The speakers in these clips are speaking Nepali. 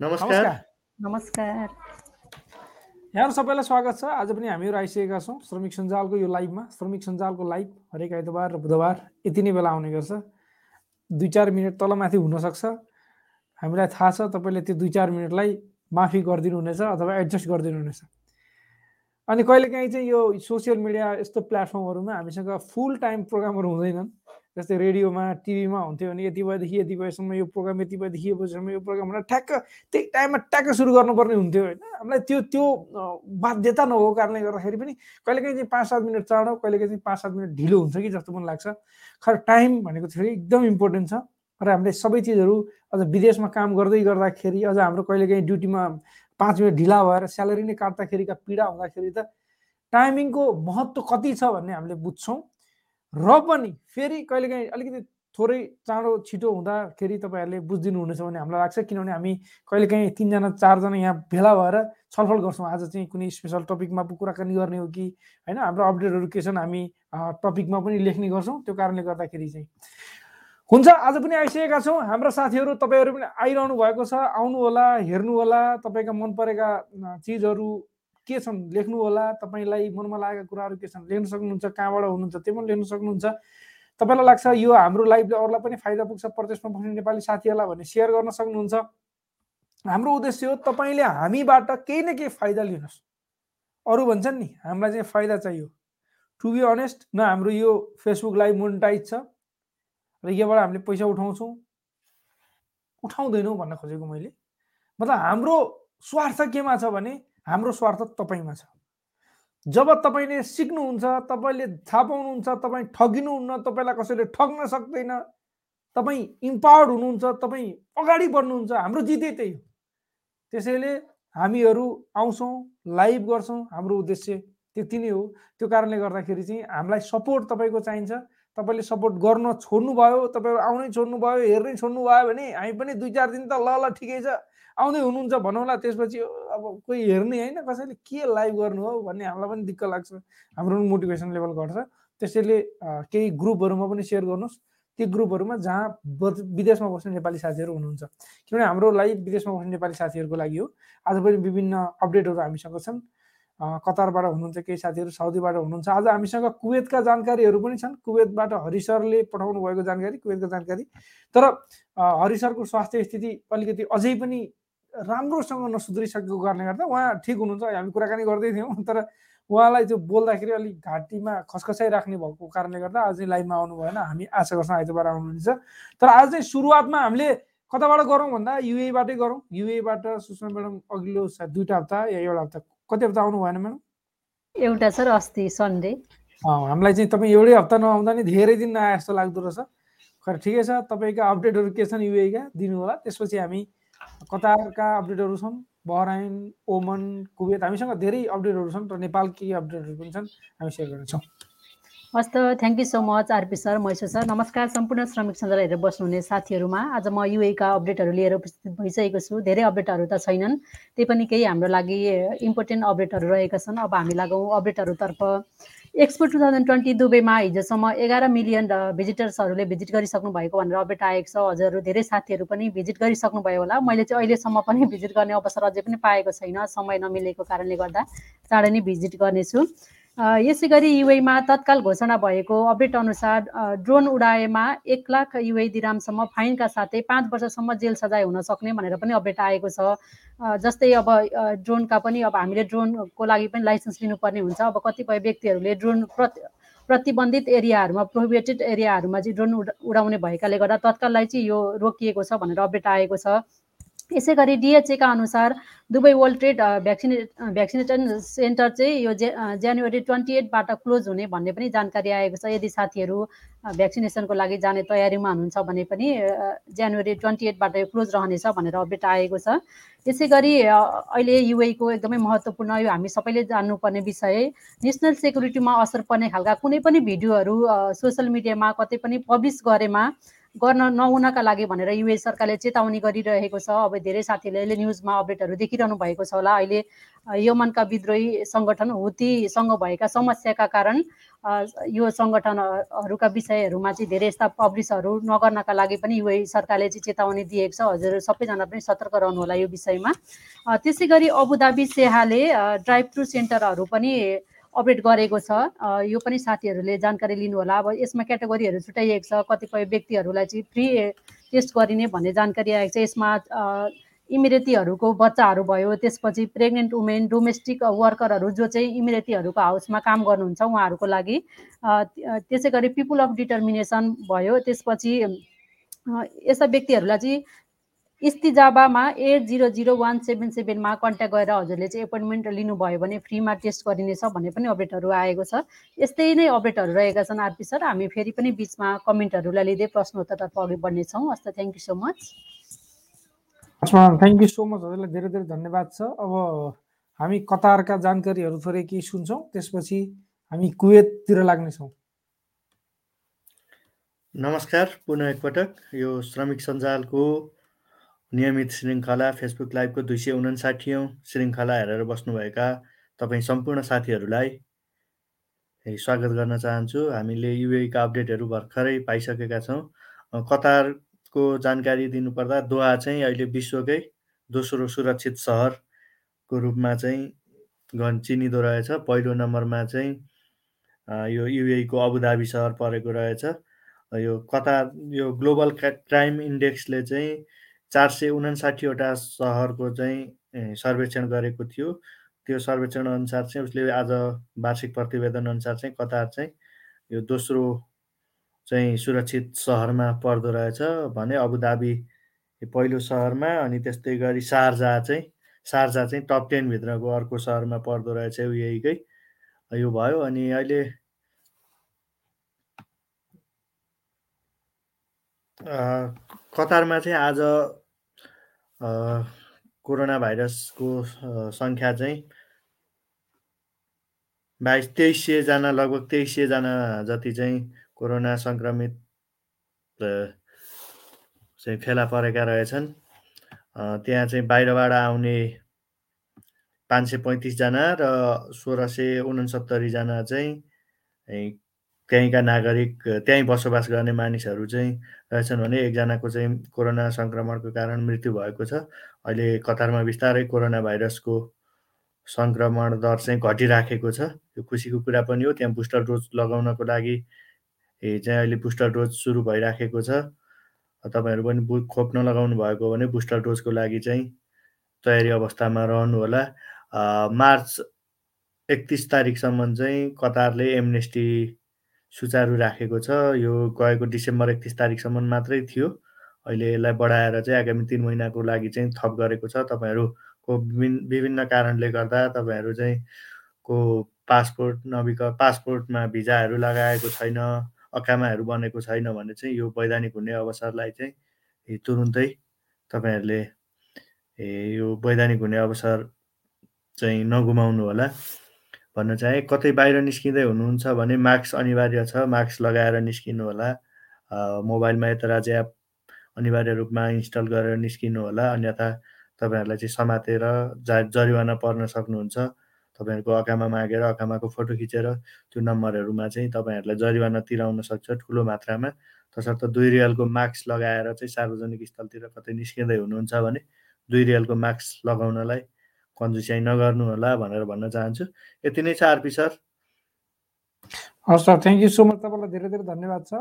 नमस्कार। नमस्कार। यहाँहरू सबैलाई स्वागत छ। आज पनि हामीहरू आइसकेका छौँ श्रमिक सञ्जालको यो लाइभमा। श्रमिक सञ्जालको लाइभ हरेक आइतबार र बुधबार यति नै बेला आउने गर्छ। दुई चार मिनट तलमाथि हुनसक्छ। हामीलाई थाहा छ तपाईँले त्यो दुई चार मिनटलाई माफी गरिदिनु हुनेछ अथवा एडजस्ट गरिदिनु हुनेछ अनि कहिलेकाहीँ चाहिँ यो सोसियल मिडिया यस्तो प्लेटफर्महरूमा हामीसँग फुल टाइम प्रोग्रामहरू हुँदैनन्। जस्तै रेडियोमा टिभीमा हुन्थ्यो भने यति भएदेखि यति भएसम्म यो प्रोग्राम यति भएदेखि यो बजीसम्म यो प्रोग्राम भनेर ठ्याक्क त्यही टाइममा ट्याक्क सुरु गर्नुपर्ने हुन्थ्यो होइन। हामीलाई त्यो त्यो बाध्यता नभएको कारणले गर्दाखेरि पनि कहिलेकाहीँ चाहिँ पाँच सात मिनट चाँडो कहिलेकाहीँ चाहिँ पाँच सात मिनट ढिलो हुन्छ कि जस्तो पनि लाग्छ। खर टाइम भनेको फेरि एकदम इम्पोर्टेन्ट छ र हामीले सबै चिजहरू अझ विदेशमा काम गर्दै गर्दाखेरि अझ हाम्रो कहिलेकाहीँ ड्युटीमा पाँच मिनट ढिला भएर स्यालेरी नै काट्दाखेरिका पीडा हुँदाखेरि त टाइमिङको महत्त्व कति छ भन्ने हामीले बुझ्छौँ। र पनि फेरि कहिलेकाहीँ अलिकति थोरै चाँडो छिटो हुँदाखेरि तपाईँहरूले बुझिदिनु हुनेछ भने हामीलाई लाग्छ। किनभने हामी कहिलेकाहीँ तिनजना चारजना यहाँ भेला भएर छलफल गर्छौँ। आज चाहिँ कुनै स्पेसल टपिकमा कुराकानी गर्ने हो कि? होइन हाम्रो अपडेटहरू के छन् हामी टपिकमा पनि लेख्ने गर्छौँ। त्यो कारणले गर्दाखेरि चाहिँ हुन्छ। आज पनि आइसकेका छौँ। हाम्रा साथीहरू तपाईँहरू पनि आइरहनु भएको छ। आउनु होला हेर्नु होला तपाईँका मन परेका चिजहरू के छन्? लेख्नु होला तपाईँलाई मनमा लागेका कुराहरू के छन्? लेख्न सक्नुहुन्छ कहाँबाट हुनुहुन्छ? त्यो पनि लेख्न सक्नुहुन्छ। तपाईँलाई लाग्छ यो हाम्रो लाइफले अरूलाई पनि फाइदा पुग्छ प्रदेशमा बस्ने नेपाली साथीहरूलाई भने सेयर गर्न सक्नुहुन्छ। हाम्रो उद्देश्य हो तपाईँले हामीबाट केही न केही फाइदा लिनुहोस्। अरू भन्छन् नि हामीलाई चाहिँ फाइदा चाहियो। टु बी अनेस्ट न हाम्रो यो फेसबुक लाइभ मोनिटाइज छ र योबाट हामीले पैसा उठाउँछौँ। उठाउँदैनौँ भन्न खोजेको मैले। मतलब हाम्रो स्वार्थ केमा छ भने हाम्रो स्वार्थ तपाईँमा छ। जब तपाईँले सिक्नुहुन्छ तपाईँले थाहा पाउनुहुन्छ तपाईँ ठगिनुहुन्न तपाईँलाई कसैले ठग्न सक्दैन तपाईँ इम्पावर्ड हुनुहुन्छ तपाईँ अगाडि बढ्नुहुन्छ हाम्रो जिते त्यही हो। त्यसैले हामीहरू आउँछौँ लाइभ गर्छौँ हाम्रो उद्देश्य त्यति नै हो। त्यो कारणले गर्दाखेरि चाहिँ हामीलाई सपोर्ट तपाईँको चाहिन्छ। तपाईँले सपोर्ट गर्न छोड्नुभयो तपाईँहरू आउनै छोड्नुभयो हेर्नै छोड्नुभयो भने हामी पनि दुई चार दिन त ल ल ठिकै छ। आउँदै हुनुहुन्छ भनौँला त्यसपछि अब कोही हेर्ने होइन कसैले के लाइभ गर्नु हो भन्ने हामीलाई पनि दिक्क लाग्छ। हाम्रो पनि मोटिभेसन लेभल घट्छ। त्यसैले केही ग्रुपहरूमा पनि सेयर गर्नुहोस्। ती ग्रुपहरूमा जहाँ विदेशमा बस्ने नेपाली साथीहरू हुनुहुन्छ। किनभने हाम्रो लाइभ विदेशमा बस्ने नेपाली साथीहरूको लागि हो। आज पनि विभिन्न अपडेटहरू हामीसँग छन्। कतारबाट हुनुहुन्छ केही साथीहरू साउदीबाट हुनुहुन्छ। आज हामीसँग कुवेतका जानकारीहरू पनि छन्। कुवेतबाट हरिसरले पठाउनु भएको जानकारी कुवेतको जानकारी। तर हरिसरको स्वास्थ्य स्थिति अलिकति अझै पनि राम्रोसँग नसुध्रिसकेको कारणले गर्दा उहाँ ठिक हुनुहुन्छ। हामी कुराकानी गर्दै थियौँ तर उहाँलाई त्यो बोल्दाखेरि अलिक घाँटीमा खसखसाइ राख्ने भएको कारणले गर्दा आज चाहिँ लाइभमा आउनु भएन। हामी आशा गर्छौँ आइतबार आउनुहुन्छ। तर आज चाहिँ सुरुवातमा हामीले कताबाट गरौँ भन्दा युएबाटै गरौँ। युएबाट सुषमा म्याडम अघिल्लो दुईवटा हप्ता या एउटा हप्ता कति हप्ता आउनु भएन म्याडम? एउटा सर अस्ति सन्डे। हामीलाई चाहिँ तपाईँ एउटै हप्ता नआउँदा नि धेरै दिन नआए जस्तो लाग्दो रहेछ। खै ठिकै छ तपाईँका अपडेटहरू के छन् युएका दिनु होला त्यसपछि हामी कतारका अपडेटहरू छन् बहराइन ओमन कुवेत हामीसँग धेरै अपडेटहरू छन् र नेपालकी अपडेटहरू पनि छन्। हामी सेयर गर्नेछौँ। हस् त thank you so much RP sir मैसो सर नमस्कार सम्पूर्ण श्रमिक सञ्जाल हेरेर बस्नुहुने साथीहरूमा। आज म युएका अपडेटहरू लिएर उपस्थित भइसकेको छु। धेरै अपडेटहरू त छैनन्। त्यही पनि केही हाम्रो लागि इम्पोर्टेन्ट अपडेटहरू रहेका छन्। अब हामी लागौँ अपडेटहरूतर्फ एक्सपो टु थाउजन्ड ट्वेन्टी दुबईमा हिजोसम्म एघार मिलियन भिजिटर्सहरूले भिजिट गरिसक्नु भएको भनेर अपडेट आएको छ। हजुरहरू धेरै साथीहरू पनि भिजिट गरिसक्नुभयो होला। मैले चाहिँ अहिलेसम्म पनि भिजिट गर्ने अवसर अझै पनि पाएको छैन। समय नमिलेको कारणले गर्दा चाँडै नै भिजिट गर्नेछु। यसै गरी युएमा तत्काल घोषणा भएको अपडेट अनुसार ड्रोन उडाएमा एक लाख युए दिरामसम्म फाइनका साथै पाँच वर्षसम्म जेल सजाय हुन सक्ने भनेर पनि अपडेट आएको छ। जस्तै अब ड्रोनका पनि अब हामीले ड्रोनको लागि पनि लाइसेन्स लिनुपर्ने हुन्छ। अब कतिपय व्यक्तिहरूले ड्रोन प्रति प्रतिबन्धित एरियाहरूमा प्रोहिबिटेड एरियाहरूमा चाहिँ ड्रोन उडाउने भएकाले गर्दा तत्काललाई चाहिँ यो रोकिएको छ भनेर अपडेट आएको छ। यसै गरी डिएचएका अनुसार दुबई वर्ल्ड ट्रेड भ्याक्सिने भ्याक्सिनेसन सेन्टर चाहिँ यो जे जनवरी ट्वेन्टी एटबाट क्लोज हुने भन्ने पनि जानकारी आएको छ। यदि साथीहरू भ्याक्सिनेसनको लागि जाने तयारीमा हुनुहुन्छ भने पनि जनवरी ट्वेन्टी एटबाट यो क्लोज रहनेछ भनेर अपडेट आएको छ। यसै गरी अहिले युएको एकदमै महत्त्वपूर्ण यो हामी सबैले जान्नुपर्ने विषय नेसनल सेक्युरिटीमा असर पर्ने खालका कुनै पनि भिडियोहरू सोसियल मिडियामा कतै पनि पब्लिस गरेमा गर्न नहुनका लागि भनेर युएस सरकारले चेतावनी गरिरहेको छ। अब धेरै साथीहरूले अहिले न्युजमा अपडेटहरू देखिरहनु भएको छ होला। अहिले यमनका विद्रोही सङ्गठन हुतीसँग भएका समस्याका कारण यो सङ्गठनहरूका विषयहरूमा चाहिँ धेरै यस्ता पब्लिसहरू नगर्नका लागि पनि युए सरकारले चाहिँ चेतावनी दिएको छ। हजुर सबैजना पनि सतर्क रहनु होला यो विषयमा। त्यसै गरी अबुधाबी सेहाले ड्राइभ थ्रु सेन्टरहरू पनि अपडेट गरेको छ। यो पनि साथीहरूले जानकारी लिनुहोला। अब यसमा क्याटेगोरीहरू छुट्याइएको छ। कतिपय व्यक्तिहरूलाई चाहिँ फ्री टेस्ट गरिने भन्ने जानकारी आएको छ। यसमा इमिरेतीहरूको बच्चाहरू भयो त्यसपछि प्रेग्नेन्ट वुमेन डोमेस्टिक वर्करहरू जो चाहिँ इमिरेतीहरूको हाउसमा काम गर्नुहुन्छ उहाँहरूको लागि त्यसै गरी पिपुल अफ डिटर्मिनेसन भयो। त्यसपछि यस्ता व्यक्तिहरूलाई चाहिँ इस्तिजाबामा at zero zero one seven सेभेनमा contact गरेर हजुरले चाहिँ एपोइन्टमेन्ट लिनुभयो भने फ्रीमा टेस्ट गरिनेछ भन्ने पनि अपडेटहरू आएको छ। यस्तै नै अपडेटहरू रहेका छन् आरपी सर। हामी फेरि पनि बिचमा कमेन्टहरूलाई लिँदै प्रश्नोत्तरतर्फ अघि बढ्नेछौँ। हस्त thank you so much thank you so much हजुरलाई धेरै धेरै धन्यवाद छ। अब हामी कतारका जानकारीहरू थोरै केही सुन्छौँ। त्यसपछि हामी कुवेततिर लाग्नेछौँ। नमस्कार। पुनः एकपटक यो श्रमिक सञ्जालको नियमित श्रृङ्खला फेसबुक लाइभको दुई सय उन्साठी श्रृङ्खला हेरेर बस्नुभएका तपाईँ सम्पूर्ण साथीहरूलाई स्वागत गर्न चाहन्छु। हामीले युएका अपडेटहरू भर्खरै पाइसकेका छौँ। कतारको जानकारी दिनुपर्दा दोहा चाहिँ अहिले विश्वकै दोस्रो सुरक्षित सहरको रूपमा चाहिँ चिनिँदो रहेछ। पहिलो नम्बरमा चाहिँ यो युएको अबुधाबी सहर परेको रहेछ। यो कतार यो ग्लोबल क्राइम इन्डेक्सले चाहिँ चार सय उनासाठीवटा सहरको चाहिँ सर्वेक्षण गरेको थियो। त्यो सर्वेक्षण अनुसार चाहिँ उसले आज वार्षिक प्रतिवेदन अनुसार चाहिँ कतार चाहिँ यो दोस्रो चाहिँ सुरक्षित सहरमा पर्दो रहेछ भने अबुधाबी पहिलो सहरमा अनि त्यस्तै गरी सारजा चाहिँ सारजा चाहिँ टप टेनभित्रको अर्को सहरमा पर्दो रहेछ यहीकै। यो भयो अनि अहिले कतारमा चाहिँ आज कोरोना भाइरसको सङ्ख्या चाहिँ बाइस तेइस सयजना लगभग तेइस सयजना जति चाहिँ कोरोना सङ्क्रमित चाहिँ फेला परेका रहेछन्। त्यहाँ चाहिँ बाहिरबाट आउने पाँच सय पैँतिसजना र सोह्र सय उनसत्तरीजना चाहिँ त्यहीँका नागरिक त्यहीँ बसोबास गर्ने मानिसहरू चाहिँ रहेछन् भने एकजनाको चाहिँ कोरोना सङ्क्रमणको कारण मृत्यु भएको छ। अहिले कतारमा बिस्तारै कोरोना भाइरसको सङ्क्रमण दर चाहिँ घटिराखेको छ। यो खुसीको कुरा पनि हो। त्यहाँ बुस्टर डोज लगाउनको लागि चाहिँ अहिले बुस्टर डोज सुरु भइराखेको छ। तपाईँहरू पनि बु खोप नलगाउनु भएको भने बुस्टर डोजको लागि चाहिँ तयारी अवस्थामा रहनु होला मार्च एकतिस तारिकसम्म चाहिँ कतारले एमनेस्टी सुचारु राखेको छ। यो गएको डिसेम्बर एकतिस तारिकसम्म मात्रै थियो। अहिले यसलाई बढाएर चाहिँ आगामी तिन महिनाको लागि चाहिँ थप गरेको छ। तपाईँहरूको विभिन्न कारणले गर्दा तपाईँहरू चाहिँ को पासपोर्ट नविक पासपोर्टमा भिजाहरू लगाएको छैन अकामाहरू बनेको छैन भने चाहिँ यो वैधानिक हुने अवसरलाई चाहिँ तुरुन्तै तपाईँहरूले यो वैधानिक हुने अवसर चाहिँ नगुमाउनु होला भन्न चाहे कतै बाहिर निस्किँदै हुनुहुन्छ भने मास्क अनिवार्य छ मास्क लगाएर निस्किनु होला। मोबाइलमा यताराज एप अनिवार्य रूपमा इन्स्टल गरेर निस्किनु होला अन्यथा तपाईँहरूलाई चाहिँ समातेर जा जरिवाना पर्न सक्नुहुन्छ। तपाईँहरूको अकामा मागेर अकामाको फोटो खिचेर त्यो नम्बरहरूमा चाहिँ तपाईँहरूलाई जरिवाना तिराउन सक्छ ठुलो मात्रामा। तसर्थ दुई रियलको मास्क लगाएर चाहिँ सार्वजनिक स्थलतिर कतै निस्किँदै हुनुहुन्छ भने दुई रियलको मास्क लगाउनलाई कन्जुस्याइ नगर्नु होला भनेर भन्न चाहन्छु। यति नै छ आरपी सर। हस् sir thank you so much तपाईँलाई धेरै धेरै धन्यवाद छ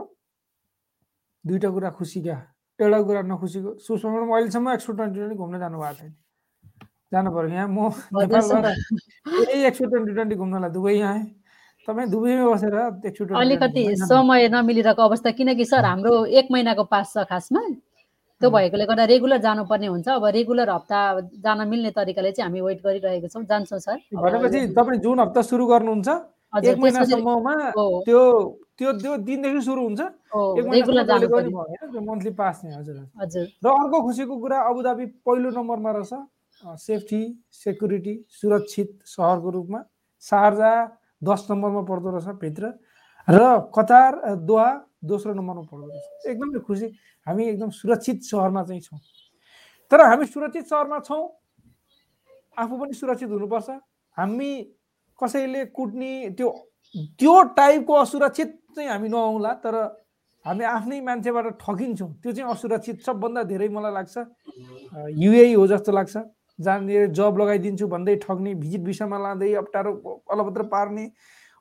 दुईवटा कुरा खुसी क्या एउटा कुरा नखुसीको सुषमा अहिलेसम्म एक्सपो ट्वेन्टी ट्वेन्टी घुम्न जानु भएको छैन। जानु पऱ्यो यहाँ म नेपालबाट यही एक्सपो ट्वेन्टी ट्वेन्टी घुम्नलाई दुबई यहाँ तपाईँ दुबईमै बसेर अलिकति समय नमिलिरहेको अवस्था किनकि सर हाम्रो एक महिनाको पास छ खासमा। त्यो भएकोले गर्दा रेगुलर जानुपर्ने हुन्छ। अब रेगुलर हप्ता जान मिल्ने तरिकाले चाहिँ हामी वेट गरिरहेको छौँ। जान्छौँ सर। भनेपछि तपाईँ जुन हप्ता सुरु गर्नुहुन्छ एक महिनासम्ममा त्यो त्यो त्यो दिनदेखि सुरु हुन्छ। मन्थली पास नै हजुर हजुर। र अर्को खुसीको कुरा अबुधाबी पहिलो नम्बरमा रहेछ। सेफ्टी सेक्युरिटी सुरक्षित सहरको रूपमा। सारजा दस नम्बरमा पर्दो रहेछ भित्र। र कतार दोहा दोस्रो नम्बरमा पढ्दो रहेछ। एकदमै खुसी। हामी एकदम सुरक्षित सहरमा चाहिँ छौँ। तर हामी सुरक्षित सहरमा छौँ आफू पनि सुरक्षित हुनुपर्छ। हामी कसैले कुट्ने त्यो त्यो टाइपको असुरक्षित चाहिँ हामी नआउँला तर हामी आफ्नै मान्छेबाट ठगिन्छौँ। त्यो चाहिँ असुरक्षित सबभन्दा धेरै मलाई लाग्छ। युए हो जस्तो लाग्छ। जहाँनिर जब लगाइदिन्छु भन्दै ठग्ने भिजिट भिसामा लाँदै अप्ठ्यारो अलपत्र पार्ने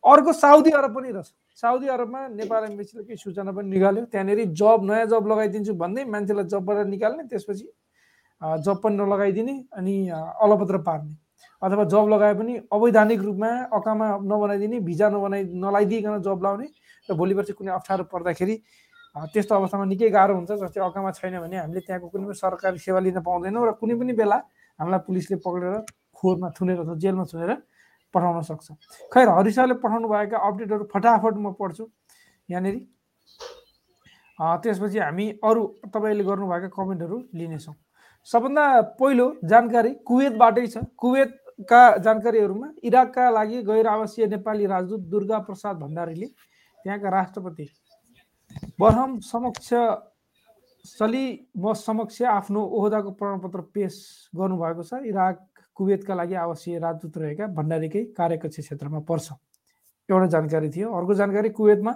अर्को साउदी अरब पनि रहेछ। साउदी अरबमा नेपाल एम्बेसीले केही सूचना पनि निकाल्यो। त्यहाँनिर जब नयाँ जब लगाइदिन्छु भन्दै मान्छेलाई जबबाट निकाल्ने त्यसपछि जब पनि नलगाइदिने अनि अलपत्र पार्ने। अथवा जब लगाए पनि अवैधानिक रूपमा अकामा नबनाइदिने भिजा नबनाइ नलाइदिइकन जब लाउने र भोलि पर्सि कुनै अप्ठ्यारो पर्दाखेरि त्यस्तो अवस्थामा निकै गाह्रो हुन्छ जस्तै अकामा छैन भने हामीले त्यहाँको कुनै पनि सरकारी सेवा लिन पाउँदैनौँ र कुनै पनि बेला हामीलाई पुलिसले पक्रेर खोरमा थुनेर अथवा जेलमा थुनेर पठाउन सक्छ। खैर हरिसाले पठाउनु भएका अपडेटहरू फटाफट म पढ्छु। यहाँनिर। त्यसपछि हामी अरू तपाईँले गर्नुभएका कमेन्टहरू लिनेछौँ। सबभन्दा पहिलो जानकारी कुवेतबाटै छ। कुवेतका जानकारीहरूमा इराकका लागि गैर आवासीय नेपाली राजदूत दुर्गा प्रसाद भण्डारीले त्यहाँका राष्ट्रपति बरहम समक्ष सली म समक्ष आफ्नो ओहदाको प्रमाणपत्र पेस गर्नुभएको छ। इराक कुवेतका लागि आवासीय राजदूत रहेका भण्डारीकै कार्यकक्ष क्षेत्रमा पर्छ। एउटा जानकारी थियो अर्को जानकारी कुवेतमा।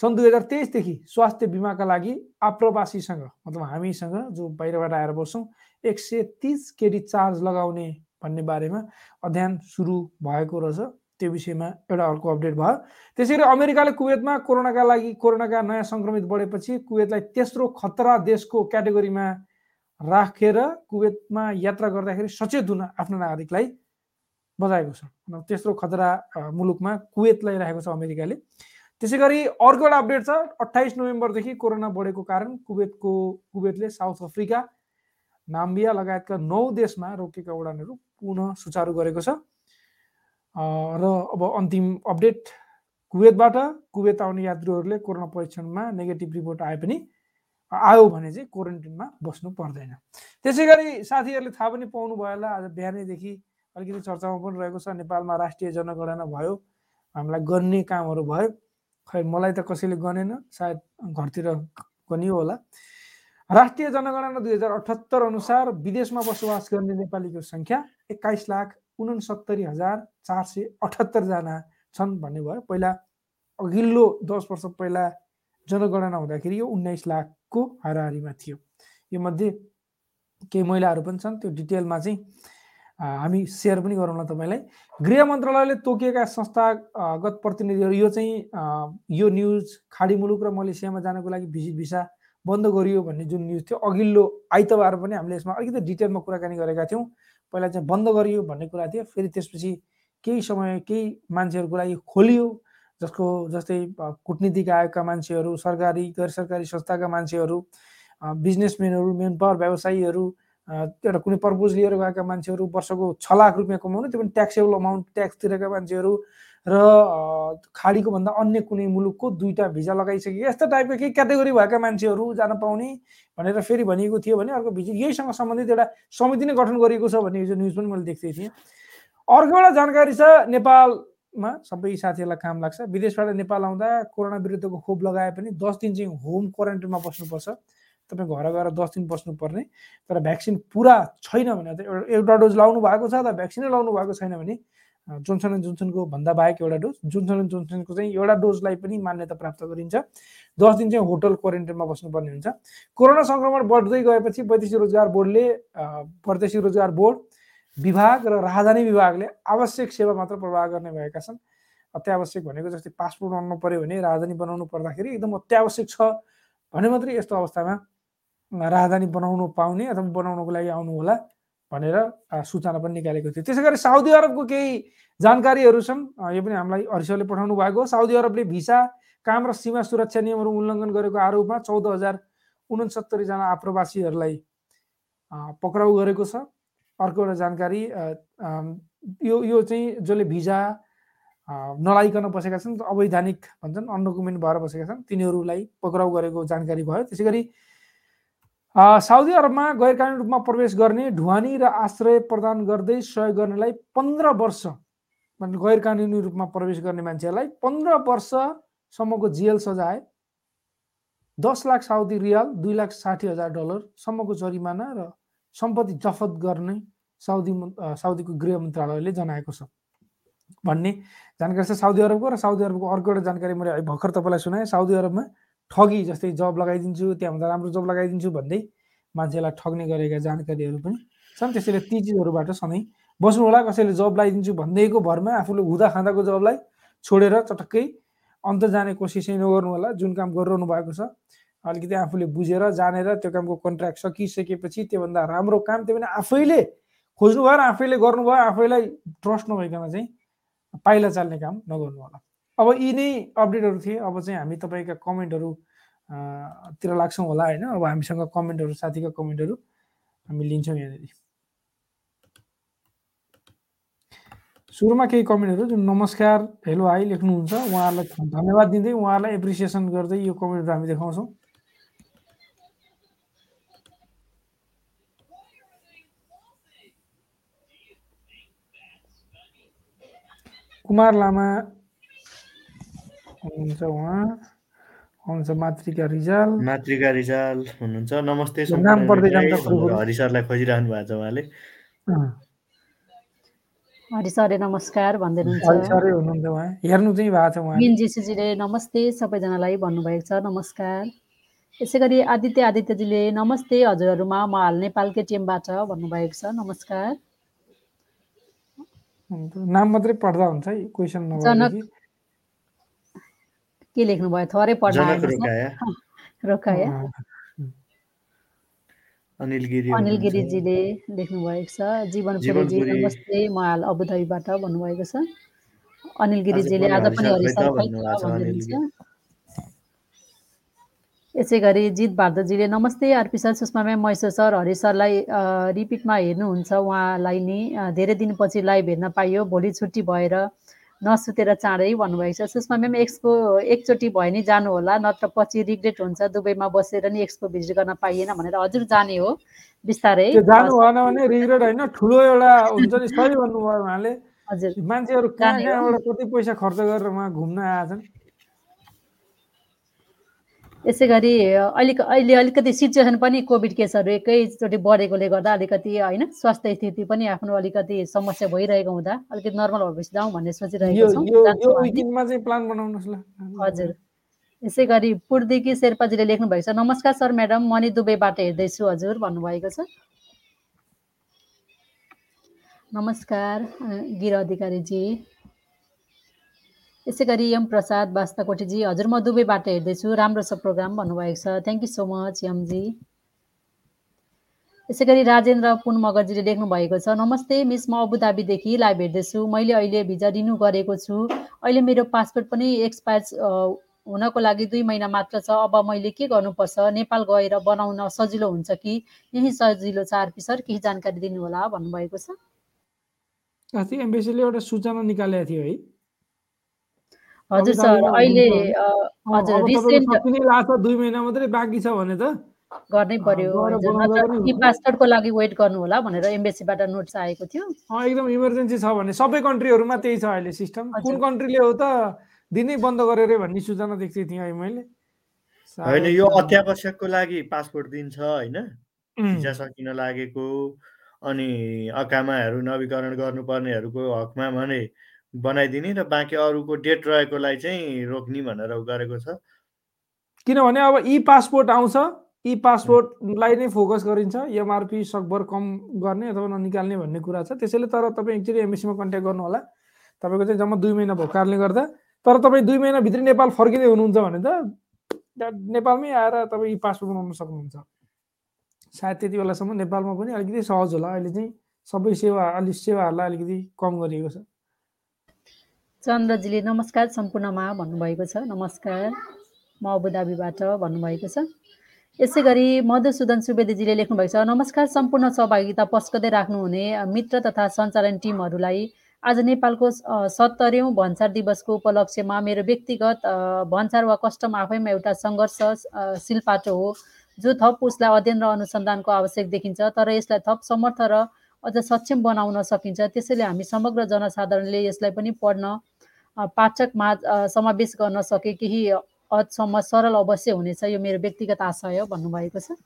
सन् दुई हजार तेइसदेखि स्वास्थ्य बिमाका लागि आप्रवासीसँग मतलब हामीसँग जो बाहिरबाट आएर बस्छौँ एक सय तिस केडी चार्ज लगाउने भन्ने बारेमा अध्ययन सुरु भएको रहेछ। त्यो विषयमा एउटा अर्को अपडेट भयो। त्यसै गरी अमेरिकाले कुवेतमा कोरोनाका लागि कोरोनाका नयाँ सङ्क्रमित बढेपछि कुवेतलाई तेस्रो खतरा देशको क्याटेगोरीमा राखेर कुवेतमा यात्रा गर्दाखेरि सचेत हुन आफ्नो नागरिकलाई बजाएको छ। तेस्रो खतरा मुलुकमा कुवेतलाई राखेको छ अमेरिकाले। त्यसै गरी अर्को एउटा अपडेट छ। अठाइस नोभेम्बरदेखि कोरोना बढेको कारण कुवेतको कुवेतले साउथ अफ्रिका नाम्बिया लगायतका नौ देशमा रोकेका उडानहरू पुनः सुचारू गरेको छ। र अब अन्तिम अपडेट। कुवेतबाट कुवेत आउने यात्रुहरूले कोरोना परीक्षणमा नेगेटिभ रिपोर्ट आए पनि आयो भने चाहिँ क्वारेन्टिनमा बस्नु पर्दैन। त्यसै गरी साथीहरूले थाहा पनि पाउनु भयो होला आज बिहानैदेखि अलिकति चर्चामा पनि रहेको छ। नेपालमा राष्ट्रिय जनगणना भयो हामीलाई गर्ने कामहरू भयो। खै मलाई त कसैले गनेन सायद घरतिर गनियो होला। राष्ट्रिय जनगणना दुई हजार अठहत्तर अनुसार विदेशमा बसोबास गर्ने नेपालीको सङ्ख्या एक्काइस लाख उनसत्तरी हजार चार सय अठहत्तरजना छन् भन्ने भयो। पहिला अघिल्लो दस वर्ष पहिला जनगणना हुँदाखेरि यो उन्नाइस लाखको हाराहारीमा थियो। यो मध्ये केही महिलाहरू पनि छन्। त्यो डिटेलमा चाहिँ हामी सेयर पनि गरौँला तपाईँलाई। गृह मन्त्रालयले तोकिएका संस्थागत प्रतिनिधिहरू यो चाहिँ यो न्युज खाडी मुलुक र मलेसियामा जानको लागि भिजिट भिसा बन्द गरियो भन्ने जुन न्युज थियो अघिल्लो आइतबार पनि हामीले यसमा अलिकति डिटेलमा कुराकानी गरेका थियौँ। पहिला चाहिँ बन्द गरियो भन्ने कुरा थियो फेरि त्यसपछि केही समय केही मान्छेहरूको लागि खोलियो। जसको जस्तै कुटनीतिक आयोगका मान्छेहरू सरकारी गैर सरकारी संस्थाका मान्छेहरू बिजनेसम्यानहरू मेन पावर व्यवसायीहरू एउटा कुनै पर्पोज लिएर गएका मान्छेहरू वर्षको छ लाख रुपियाँ कमाउने त्यो पनि ट्याक्सेबल अमाउन्ट ट्याक्स तिरेका मान्छेहरू र खाडीको भन्दा अन्य कुनै मुलुकको दुईवटा भिजा लगाइसके यस्तो टाइपको केही क्याटेगोरी भएका मान्छेहरू जान पाउने भनेर फेरि भनिएको थियो भने अर्को भिजिट यहीसँग सम्बन्धित एउटा समिति नै गठन गरिएको छ भन्ने यो न्युज पनि मैले देख्दै थिएँ। अर्को एउटा जानकारी छ नेपालमा सबै साथीहरूलाई काम लाग्छ। विदेशबाट नेपाल आउँदा कोरोना विरुद्धको खोप लगाए पनि दस दिन चाहिँ होम क्वारेन्टाइनमा बस्नुपर्छ। तपाईँ घर गएर दस दिन बस्नुपर्ने। तर भ्याक्सिन पुरा छैन भने त एउटा डोज लाउनु भएको छ त भ्याक्सिनै लाउनु भएको छैन भने जोन्सन एन्ड जोन्सनको भन्दा बाहेक एउटा डोज जोन्सन एन्ड जोन्सनको चाहिँ एउटा डोजलाई पनि मान्यता प्राप्त गरिन्छ। दस दिन चाहिँ होटल क्वारेन्टाइनमा बस्नुपर्ने हुन्छ। कोरोना सङ्क्रमण बढ्दै गएपछि वैदेशिक रोजगार बोर्डले वैदेशिक रोजगार बोर्ड विभाग र राजधानी विभागले आवश्यक सेवा मात्र प्रवाह गर्ने भएका छन्। अत्यावश्यक भनेको जस्तै पासपोर्ट बनाउनु पऱ्यो भने राजधानी बनाउनु पर्दाखेरि एकदम अत्यावश्यक छ भने मात्रै यस्तो अवस्थामा राजधानी बनाउनु पाउने अथवा बनाउनुको लागि आउनु होला भनेर सूचना पनि निकालेको थियो। त्यसै गरी साउदी अरबको केही जानकारीहरू छन्। यो पनि हामीलाई हरिसरले पठाउनु भएको हो। साउदी अरबले भिसा काम र सीमा सुरक्षा नियमहरू उल्लङ्घन गरेको आरोपमा चौध हजार उनसत्तरीजना आप्रवासीहरूलाई पक्राउ गरेको छ। अर्को एउटा जानकारी यो यो चाहिँ जसले भिजा नलाइकन बसेका छन् अवैधानिक भन्छन् अनडकुमेन्ट भएर बसेका छन् तिनीहरूलाई पक्राउ गरेको जानकारी भयो। त्यसै गरी साउदी अरबमा गैर कानुनी रूपमा प्रवेश गर्ने ढुवानी र आश्रय प्रदान गर्दै सहयोग गर्नेलाई पन्ध्र वर्ष गैर कानुनी रूपमा प्रवेश गर्ने मान्छेहरूलाई पन्ध्र वर्षसम्मको जेल सजाय दस लाख साउदी रियाल दुई लाख साठी हजार डलरसम्मको जरिमाना र सम्पत्ति जफत गर्ने साउदी साउदीको गृह मन्त्रालयले जनाएको छ। भन्ने जानकारी छ साउदी अरबको र साउदी अरबको अर्को एउटा जानकारी मैले भर्खर तपाईँलाई सुनाएँ। साउदी अरबमा ठगी जस्तै जब लगाइदिन्छु त्यहाँभन्दा राम्रो जब लगाइदिन्छु भन्दै मान्छेलाई ठग्ने गरेका जानकारीहरू पनि छन्। त्यसैले ती चिजहरूबाट सधैँ बस्नु होला कसैले जब लगाइदिन्छु भन्दैको भरमा आफूले हुँदा खाँदाको जबलाई छोडेर चटक्कै अन्त जाने कोसिसै नगर्नु होला। जुन काम गरिरहनु भएको छ अलिकति आफूले बुझेर जानेर त्यो कामको कन्ट्र्याक्ट सकिसकेपछि त्योभन्दा राम्रो काम त्यो पनि आफैले खोज्नु भयो र आफैले गर्नुभयो आफैलाई ट्रस्ट नभइकन चाहिँ पाइला चाल्ने काम नगर्नु होला। अब यी नै अपडेटहरू थिए। अब चाहिँ हामी तपाईँका कमेन्टहरू तिर लाग्छौँ होला होइन? अब हामीसँग कमेन्टहरू साथीका कमेन्टहरू हामी लिन्छौँ यहाँनिर। सुरुमा केही कमेन्टहरू जुन नमस्कार हेलो हाई लेख्नुहुन्छ उहाँहरूलाई धन्यवाद दिँदै उहाँहरूलाई एप्रिसिएसन गर्दै यो कमेन्टहरू हामी देखाउँछौँ। कुमार लामा हुनुहुन्छ उहाँ। हुनुहुन्छ मातृका रिजाल। मातृका रिजाल हुनुहुन्छ। नमस्ते नाम पर्दै जान्छ हरि सरलाई खोजिरहनु भएको छ उहाँले। हरि सर नमस्कार भन्दै हुनुहुन्छ उहाँ। हेर्नु चाहिँ भएको छ उहाँ मिनजीसीजीले नमस्ते सबैजनालाई भन्नुभएको छ। नमस्कार। यसै गरी आदित्य आदित्यजीले नमस्ते हजुरहरूमा म हाल नेपालकै टिमबाट भन्नुभएको छ। नमस्कार। नाम मात्रै पढ्दा हुन्छ है क्वेसन नभएपछि के लेख्नुभयो? थोरै पढ्न रोकाया। अनिल गिरी अनिल गिरीजीले लेख्नुभएको छ। जीवन पुरीजी नमस्ते म हाल अबुधाबीबाट भन्नुभएको छ। अनिल गिरीजीले आज पनि यसै गरी जित भारद्वाजीले नमस्ते RP sir Sushma ma'am Maheshwar sir Hari सरलाई रिपिटमा हेर्नुहुन्छ। उहाँलाई नि धेरै दिनपछि लाइभ हेर्न पाइयो। भोलि छुट्टी भएर नसुतेर चाँडै भन्नुभएको छ। सुषमा म्याम एक्सपो एकचोटि भयो नि जानु होला नत्र पछि रिग्रेट हुन्छ। दुबईमा बसेर नि एक्सपो भिजिट गर्न पाइएन भनेर हजुर जाने हो। बिस्तारै जानु भएन भने रिग्रेट होइन। ठुलो एउटा हुन्छ नि सही भन्नुभयो उहाँले। हजुर। मान्छेहरू कहाँ कहाँबाट कति पैसा खर्च गरेर उहाँ घुम्न आएछन् यसै गरी अलिक अहिले अलिकति सिचुएसन पनि कोभिड केसहरू एकैचोटि बढेकोले गर्दा अलिकति होइन स्वास्थ्य स्थिति पनि आफ्नो अलिकति समस्या भइरहेको हुँदा अलिकति नर्मल भएपछि जाउँ भन्ने सोचिरहेको छौँ। हजुर। यसै गरी पुर्देखि शेर्पाजीले लेख्नु भएको छ नमस्कार सर म्याडम मणि दुबईबाट हेर्दैछु हजुर भन्नुभएको छ। नमस्कार गिर अधिकारीजी। यसै गरी यम प्रसाद बास्ताकोटीजी हजुर म दुबईबाट हेर्दैछु। राम्रो छ प्रोग्राम भन्नुभएको छ। थ्याङ्क यू सो मच यमजी। यसै गरी राजेन्द्र पुन मगरजीले लेख्नु भएको छ नमस्ते मिस म अबुधाबीदेखि लाइभ हेर्दैछु। मैले अहिले भिजा रिन्यू गरेको छु। अहिले मेरो पासपोर्ट पनि एक्सपायर हुनको लागि दुई महिना मात्र छ। अब मैले के गर्नुपर्छ? नेपाल गएर बनाउन सजिलो हुन्छ कि? यही सजिलो छ आरपी सर केही जानकारी दिनुहोला भन्नुभएको छ। एम्बेसीले एउटा सूचना निकालेको थियो है। हजुर सर अहिले हजुर रिसेन्ट दुई महिना मात्रै बाँकी छ भने त? गर्नै पर्यो पासपोर्टको लागि वेट गर्नु होला भनेर एम्बेसीबाट नोट्स आएको थियो। एकदम इमर्जेन्सी छ भने सबै कन्ट्रीहरूमा त्यही छ अहिले सिस्टम कुन कन्ट्रीले हो त दिनै बन्द गरेर भन्ने सूचना देख्दै थिएँ है मैले। होइन यो अत्यावश्यकको लागि पासपोर्ट दिन्छ होइन? भिजा सकिन लागेको अनि अकामाहरू नवीकरण गर्नुपर्नेहरूको हकमा भने बनाइदिने र बाँकी अरूको डेट रहेकोलाई चाहिँ रोक्ने भनेर गरेको छ। किनभने अब ई पासपोर्ट आउँछ ई पासपोर्टलाई नै फोकस गरिन्छ एमआरपी सकभर कम गर्ने अथवा ननिकाल्ने भन्ने कुरा छ। त्यसैले तर तपाईँ एकचोटि एमएसीमा कन्ट्याक्ट गर्नु होला तपाईँको चाहिँ जम्मा दुई महिना भएको कारणले गर्दा। तर तपाईँ दुई महिनाभित्रै नेपाल फर्किँदै हुनुहुन्छ भने त नेपालमै आएर तपाईँ ई पासपोर्ट बनाउन सक्नुहुन्छ। सायद त्यति बेलासम्म नेपालमा पनि अलिकति सहज होला। अहिले चाहिँ सबै सेवा अलिक सेवाहरूलाई अलिकति कम गरिएको छ। चन्द्रजीले नमस्कार सम्पूर्णमा भन्नुभएको छ। नमस्कार। म अबुधाबीबाट भन्नुभएको छ। यसै गरी मधुसूदन सुवेदीजीले लेख्नुभएको छ नमस्कार सम्पूर्ण सहभागिता पस्कदै राख्नुहुने मित्र तथा सञ्चालन टिमहरूलाई आज नेपालको सत्तरौँ भन्सार दिवसको उपलक्ष्यमा मेरो व्यक्तिगत भन्सार वा कस्टम आफैमा एउटा सङ्घर्षशील पाटो हो जो थप उसलाई अध्ययन र अनुसन्धानको आवश्यक देखिन्छ तर यसलाई थप समर्थ र अझ सक्षम बनाउन सकिन्छ। त्यसैले हामी समग्र जनसाधारणले यसलाई पनि पढ्न पाठकमा समावेश गर्न सके केही हदसम्म सरल अवश्य हुनेछ यो मेरो व्यक्तिगत आशय हो भन्नुभएको छ।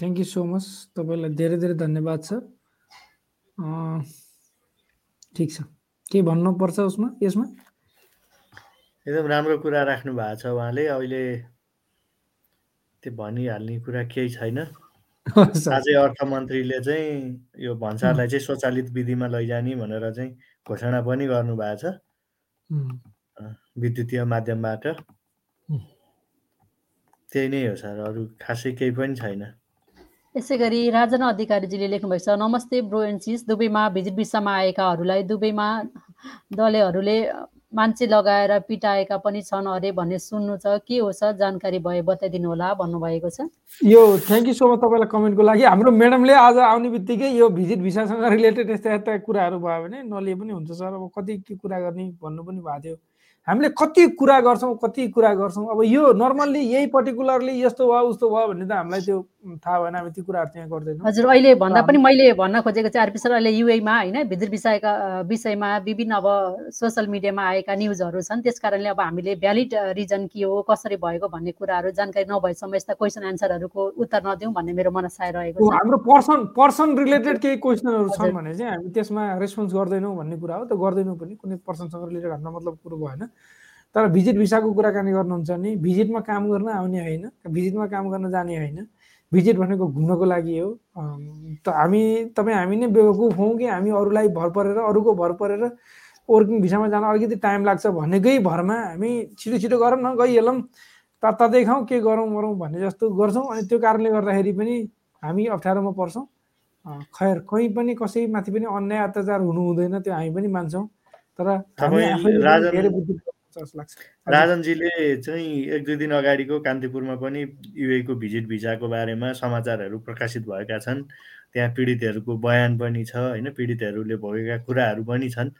थ्याङ्क यू सो मच तपाईँलाई धेरै धेरै धन्यवाद छ ठिक छ। के भन्नुपर्छ उसमा? यसमा? एकदम राम्रो कुरा राख्नु भएको छ उहाँले। अहिले त्यो भनिहाल्ने कुरा केही छैन। आजै अर्थमन्त्रीले चाहिँ यो भन्सारलाई चाहिँ स्वचालित विधिमा लैजाने भनेर चाहिँ घोषणा पनि गर्नुभएको छ। विद्युतीय माध्यमबाट। त्यही नै हो सर अरू खासै केही पनि छैन। यसै गरी राजना अधिकारीजीले लेख्नुभएको छ नमस्ते ब्रो एन्ड दुबईमा भिजिट भिसामा आएकाहरूलाई दुबईमा दलेहरूले मान्छे लगाएर पिटाएका पनि छन् अरे भन्ने सुन्नु छ। के हो सर? जानकारी भए बताइदिनु होला भन्नुभएको छ। यो थ्याङ्क यू सो मच तपाईँलाई कमेन्टको लागि। हाम्रो म्याडमले आज आउने बित्तिकै यो भिजिट भिसासँग रिलेटेड यस्ता यस्ता कुराहरू भयो भने नलिए पनि हुन्छ सर। अब कति के कुरा गर्ने भन्नु पनि भएको थियो। हामीले कति कुरा गर्छौँ कति कुरा गर्छौँ। अब यो नर्मल्ली यही पर्टिकुलरली यस्तो भयो उस्तो भयो भन्ने त हामीलाई त्यो थाहा भएन हामी त्यो कुराहरू त्यहाँ गर्दैनौँ। हजुर अहिले भन्दा पनि मैले भन्न खोजेको चाहिँ आरपी सर अहिले युएमा होइन भित्र विषयका विषयमा विभिन्न अब सोसियल मिडियामा आएका न्युजहरू छन्। त्यस कारणले अब हामीले भ्यालिड रिजन के हो कसरी भएको भन्ने कुराहरू जानकारी नभएसम्म यस्ता क्वेसन एन्सरहरूको उत्तर नदिउँ भन्ने मेरो मनसाय रहेको छ। हाम्रो पर्सन पर्सन रिलेटेड केही क्वेसनहरू छन् भने चाहिँ हामी त्यसमा रेस्पोन्स गर्दैनौँ भन्ने कुरा हो। त गर्दैनौँ पनि कुनै पर्सनसँग रिलेटेड हाम्रो मतलब कुरो भएन। तर भिजिट भिसाको कुराकानी गर्नुहुन्छ भने भिजिटमा काम गर्न आउने होइन भिजिटमा काम गर्न जाने होइन। भिजिट भनेको घुम्नको लागि हो। त हामी तपाईँ हामी नै बेवकुफ हौँ कि हामी अरूलाई भर परेर अरूको भर परेर वर्किङ भिसामा जान अलिकति टाइम लाग्छ भन्नेकै भरमा हामी छिटो छिटो गरौँ न गइहालौँ तात्तातै खाउँ के गरौँ गरौँ भन्ने जस्तो गर्छौँ। अनि त्यो कारणले गर्दाखेरि पनि हामी अप्ठ्यारोमा पर्छौँ। खैर कहीँ पनि कसैमाथि पनि अन्याय अत्याचार हुनु हुँदैन त्यो हामी पनि मान्छौँ। तर जस्तो लाग्छ। राजनजीले चाहिँ एक दुई दिन अगाडिको कान्तिपुरमा पनि युएको भिजिट भिजाको बारेमा समाचारहरू प्रकाशित भएका छन्। त्यहाँ पीडितहरूको बयान पनि छ होइन? पीडितहरूले भोगेका कुराहरू पनि छन्।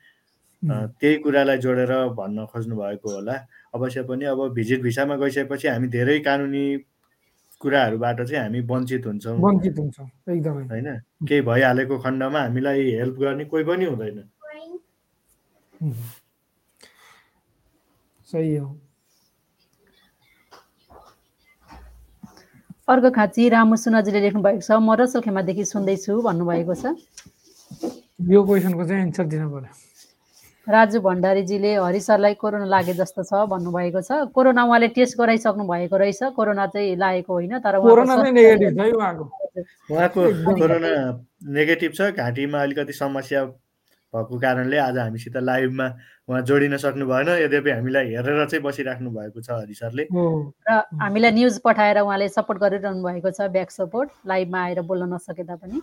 त्यही कुरालाई जोडेर भन्न खोज्नु भएको होला। अवश्य पनि अब भिजिट भिसामा गइसकेपछि हामी धेरै कानुनी कुराहरूबाट चाहिँ हामी वञ्चित हुन्छौँ। वञ्चित हुन्छौँ एकदमै। होइन? केही भइहालेको खण्डमा हामीलाई हेल्प गर्ने कोही पनि हुँदैन। सही हो। अर्को खाँची रामु सुनाजीले लेख्नु भएको छ। म रसल खेमादेखि सुन्दैछु भन्नुभएको छ। यो क्वेसनको चाहिँ एन्सर दिनु पर्यो राजु भण्डारीजीले हरि सरलाई कोरोना लागे जस्तो छ भन्नुभएको छ। कोरोना उहाँले टेस्ट गराइसक्नु भएको रहेछ। कोरोना चाहिँ लागेको होइन तर उहाँको कोरोना नेगेटिभ छ घाँटीमा अलिकति समस्या भएको कारणले आज हामीसित लाइभमा उहाँ जोडिन सक्नु भएन यद्यपि हामीलाई हेरेर चाहिँ बसिराख्नु भएको छ हरि सरले। र हामीलाई न्युज पठाएर उहाँले सपोर्ट गरिरहनु भएको छ ब्याक सपोर्ट लाइभमा आएर बोल्न नसके तापनि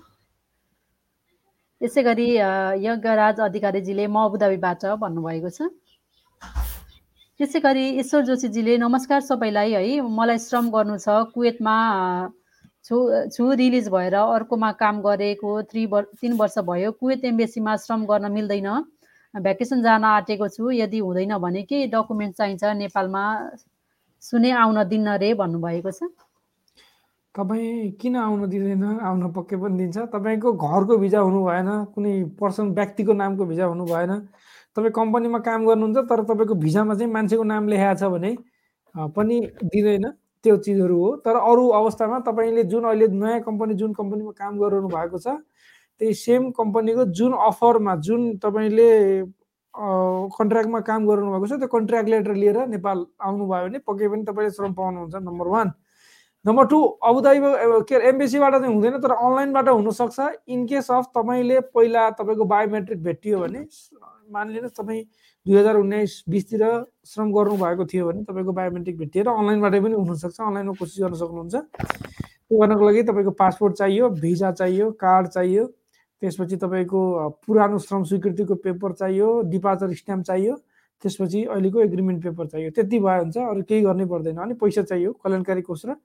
यसै गरी यज्ञराज अधिकारीजीले म अबुधाबीबाट भन्नुभएको छ। त्यसै गरी ईश्वर जोशीजीले नमस्कार सबैलाई है मलाई श्रम गर्नु छ कुवेतमा छु छु रिलिज भएर अर्कोमा काम गरेको थ्री वर तिन वर्ष भयो कुवेत एम्बेसीमा श्रम गर्न मिल्दैन। भ्याकेसन जान आँटेको छु। यदि हुँदैन भने के डकुमेन्ट चाहिन्छ नेपालमा? सुने आउन दिन्न रे भन्नुभएको छ। तपाईँ किन आउन दिँदैन? आउन पक्कै पनि दिन्छ। तपाईँको घरको भिजा हुनु भएन कुनै पर्सन व्यक्तिको नामको भिजा हुनु भएन। तपाईँ कम्पनीमा काम गर्नुहुन्छ तर तपाईँको भिजामा चाहिँ मान्छेको नाम लेखाएको छ भने पनि दिँदैन। त्यो चिजहरू हो। तर अरू अवस्थामा तपाईँले जुन अहिले नयाँ कम्पनी जुन कम्पनीमा काम गरिरहनु भएको छ त्यही सेम कम्पनीको जुन अफरमा जुन तपाईँले कन्ट्र्याक्टमा काम गरिरहनु भएको छ त्यो कन्ट्र्याक्ट लेटर लिएर नेपाल आउनुभयो भने पक्कै पनि तपाईँले श्रम पाउनुहुन्छ number one number two Abu Dhabi के अरे एमबिसीबाट चाहिँ हुँदैन तर अनलाइनबाट हुनसक्छ। इन केस अफ तपाईँले पहिला तपाईँको बायोमेट्रिक भेटियो भने मानिलिनुहोस् तपाईँ दुई हजार उन्नाइस बिसतिर श्रम गर्नुभएको थियो भने तपाईँको बायोमेट्रिक भेटिएर अनलाइनबाटै पनि हुनसक्छ। अनलाइनमा कोसिस गर्न सक्नुहुन्छ। त्यो गर्नको लागि तपाईँको पासपोर्ट चाहियो भिजा चाहियो कार्ड चाहियो। त्यसपछि तपाईँको पुरानो श्रम स्वीकृतिको पेपर चाहियो डिपार्चर स्ट्याम्प चाहियो त्यसपछि अहिलेको एग्रिमेन्ट पेपर चाहियो। त्यति भयो हुन्छ अरू केही गर्नै पर्दैन अनि पैसा चाहियो कल्याणकारी कोष र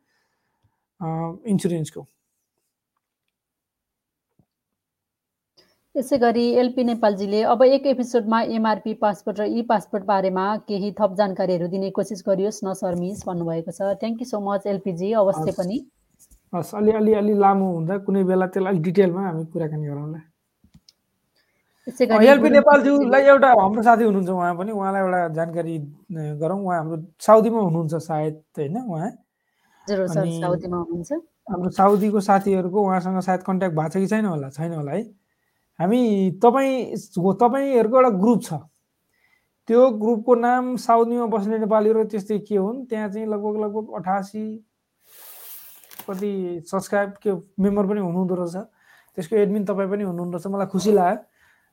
इन्सुरेन्सको। यसै गरी एलपी नेपालजीले अब एक एपिसोडमा एमआरपी पासपोर्ट र इ पासपोर्ट बारेमा केही थप जानकारीहरू दिने कोसिस गरियोस् नसर्मिस भन्नुभएको छ। Thank you so much LPG अवश्य पनि। हस् अलि अलि अलि लामो हुँदा कुनै बेला त्यसलाई अलिक डिटेलमा हामी कुराकानी गरौँला एलपी नेपालज्यूलाई एउटा हाम्रो साथी हुनुहुन्छ उहाँ पनि उहाँलाई एउटा जानकारी गरौँ। उहाँ हाम्रो साउदीमा हुनुहुन्छ सायद होइन उहाँ? हाम्रो साउदीको साथीहरूको उहाँसँग सायद कन्ट्याक्ट भएको छ कि छैन होला? छैन होला है। हामी तपाईँ तपाईँहरूको एउटा ग्रुप छ। त्यो ग्रुपको नाम साउदीमा बस्ने नेपालीहरू त्यस्तै के हुन्? त्यहाँ चाहिँ लगभग लगभग अठासी कति सब्सक्राइब के मेम्बर पनि हुनुहुँदो रहेछ। त्यसको एडमिन तपाईँ पनि हुनुहुँदो रहेछ। मलाई खुसी लाग्यो।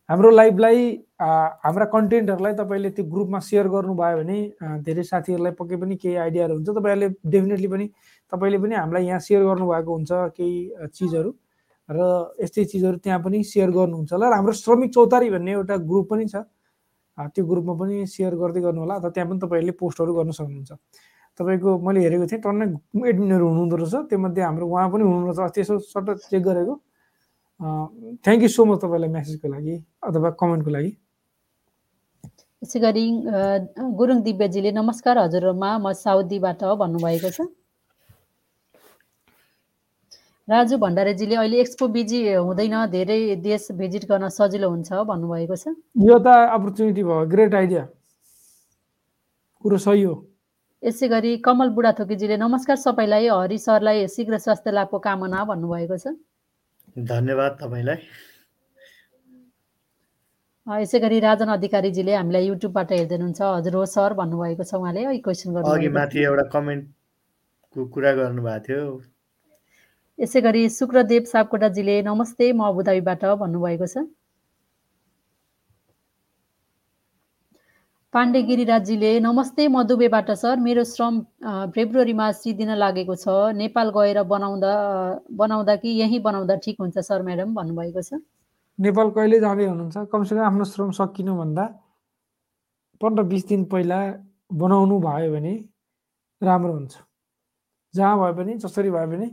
हाम्रो लाइभलाई हाम्रा कन्टेन्टहरूलाई तपाईँले त्यो ग्रुपमा सेयर गर्नुभयो भने धेरै साथीहरूलाई पक्कै पनि केही आइडियाहरू हुन्छ। तपाईँहरूले डेफिनेटली पनि तपाईँले पनि हामीलाई यहाँ सेयर गर्नुभएको हुन्छ केही चिजहरू। र यस्तै चिजहरू त्यहाँ पनि सेयर गर्नुहुन्छ होला। र हाम्रो श्रमिक चौतारी भन्ने एउटा ग्रुप पनि छ। त्यो ग्रुपमा पनि सेयर गर्दै गर्नु होला। अथवा त्यहाँ पनि तपाईँहरूले पोस्टहरू गर्न सक्नुहुन्छ। तपाईँको मैले हेरेको थिएँ टन्नै एडमिनहरू हुनुहुँदो रहेछ। त्योमध्ये हाम्रो उहाँ पनि हुनुहुँदो रहेछ। अस्ति यसो सट्ट चेक गरेको। थ्याङ्क यू सो मच तपाईँलाई मेसेजको लागि अथवा कमेन्टको लागि। यसै गरी गुरुङ दिव्यजीले नमस्कार हजुरमा म साउदीबाट भन्नुभएको छ। राजु भण्डारीजीले अहिले एक्सपो बिजी हुँदैन धेरै देश भिजिट गर्न सजिलो हुन्छ भन्नुभएको छ। यो त अपर्च्युनिटी भयो ग्रेट आइडिया कुरो सही हो। यसै गरी कमल बुढाथोकीजीले नमस्कार सबैलाई हरि सरलाई शीघ्र स्वास्थ्य लाभको कामना भन्नुभएको छ। धन्यवाद तपाईँलाई। यसै गरी राजन अधिकारीजीले हामीलाई युट्युबबाट हेर्दै हुनुहुन्छ हजुर हो सर भन्नुभएको छ उहाँले। है क्वेसन अघि गर्नुभएको माथि एउटा कमेन्टको कुरा गर्नुभएको थियो। यसै गरी शुक्रदेव सापकोटाजीले नमस्ते म अबुधाबीबाट भन्नुभएको छ। पाण्डे गिरिराजजीले नमस्ते म दुबईबाट सर मेरो श्रम फेब्रुअरीमा सिद्धिन लागेको छ। नेपाल गएर बनाउँदा बनाउँदा कि यहीँ बनाउँदा ठिक हुन्छ सर म्याडम भन्नुभएको छ। नेपाल कहिले जाँदै हुनुहुन्छ? कमसेकम आफ्नो श्रम सकिनुभन्दा पन्ध्र बिस दिन पहिला बनाउनु भयो भने राम्रो हुन्छ। जहाँ भए पनि जसरी भए पनि